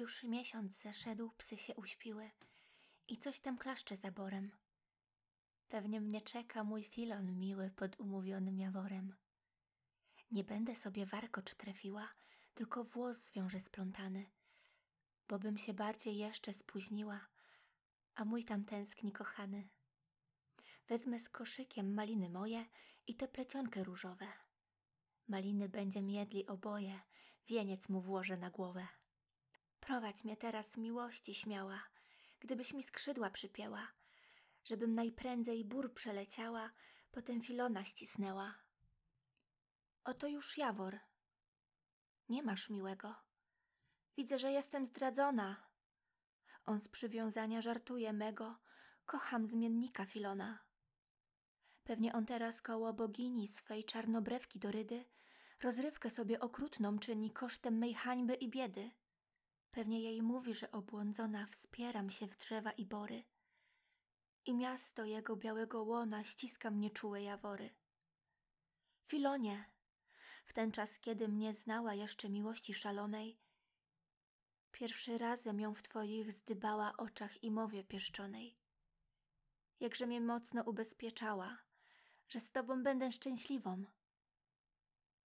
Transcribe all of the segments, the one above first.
Już miesiąc zeszedł, psy się uśpiły i coś tam klaszcze zaborem. Pewnie mnie czeka mój filon miły pod umówionym jaworem. Nie będę sobie warkocz trafiła, tylko włos zwiążę splątany, bo bym się bardziej jeszcze spóźniła, a mój tam tęskni kochany. Wezmę z koszykiem maliny moje i te plecionkę różowe. Maliny będzie miedli oboje, wieniec mu włożę na głowę. Prowadź mnie teraz miłości śmiała, gdybyś mi skrzydła przypięła, żebym najprędzej bór przeleciała, potem filona ścisnęła. Oto już jawor. Nie masz miłego. Widzę, że jestem zdradzona. On z przywiązania żartuje mego, kocham zmiennika Filona. Pewnie on teraz koło bogini swej czarnobrewki Dorydy rozrywkę sobie okrutną czyni kosztem mej hańby i biedy. Pewnie jej mówi, że obłądzona wspieram się w drzewa i bory i miasto jego białego łona ściska mnie czułe jawory. Filonie, w ten czas, kiedy mnie znała jeszcze miłości szalonej, pierwszy razem ją w twoich zdybała oczach i mowie pieszczonej. Jakże mnie mocno ubezpieczała, że z tobą będę szczęśliwą.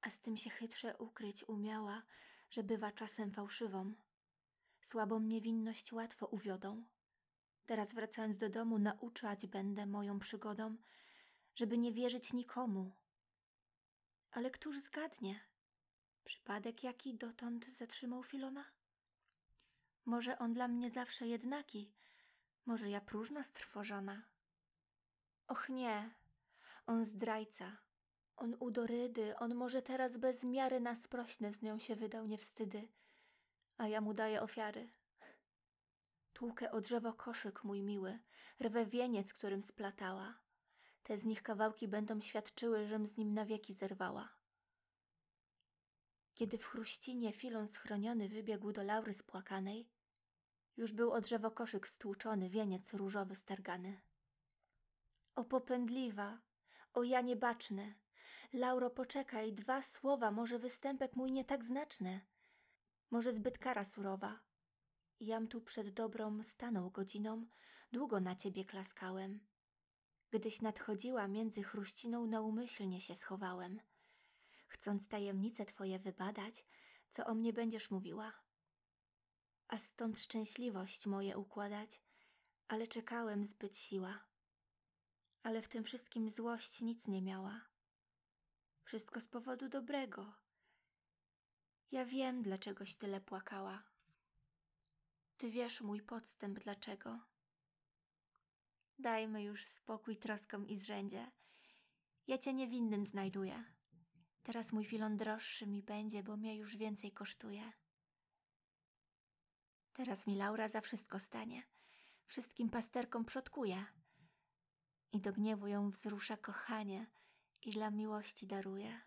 A z tym się chytrze ukryć umiała, że bywa czasem fałszywą. Słabą niewinność łatwo uwiodą. Teraz wracając do domu, nauczać będę moją przygodą, żeby nie wierzyć nikomu. Ale któż zgadnie? Przypadek jaki dotąd zatrzymał Filona? Może on dla mnie zawsze jednaki, może ja próżno strwożona. Och nie, on zdrajca, on udorydy, on może teraz bez miary na sprośne z nią się wydał niewstydy, a ja mu daję ofiary. Tłukę o drzewo koszyk, mój miły, rwę wieniec, którym splatała. Te z nich kawałki będą świadczyły, żem z nim na wieki zerwała. Kiedy w chruścinie filon schroniony wybiegł do laury spłakanej, już był o drzewo koszyk stłuczony, wieniec różowy stargany. O popędliwa, o ja niebaczne, Lauro poczekaj, dwa słowa, może występek mój nie tak znaczny, może zbyt kara surowa, Jam tu przed dobrą stanął godziną, długo na ciebie klaskałem. Gdyś nadchodziła między chruściną, naumyślnie się schowałem, chcąc tajemnice twoje wybadać, co o mnie będziesz mówiła. A stąd szczęśliwość moje układać, ale czekałem zbyt siła. Ale w tym wszystkim złość nic nie miała. Wszystko z powodu dobrego. Ja wiem, dlaczegoś tyle płakała. Ty wiesz mój podstęp dlaczego. Dajmy już spokój troskom i zrzędzie. Ja cię niewinnym znajduję. Teraz mój filon droższy mi będzie, bo mnie już więcej kosztuje. Teraz mi Laura za wszystko stanie. Wszystkim pasterkom przodkuje. I do gniewu ją wzrusza kochanie i dla miłości daruje.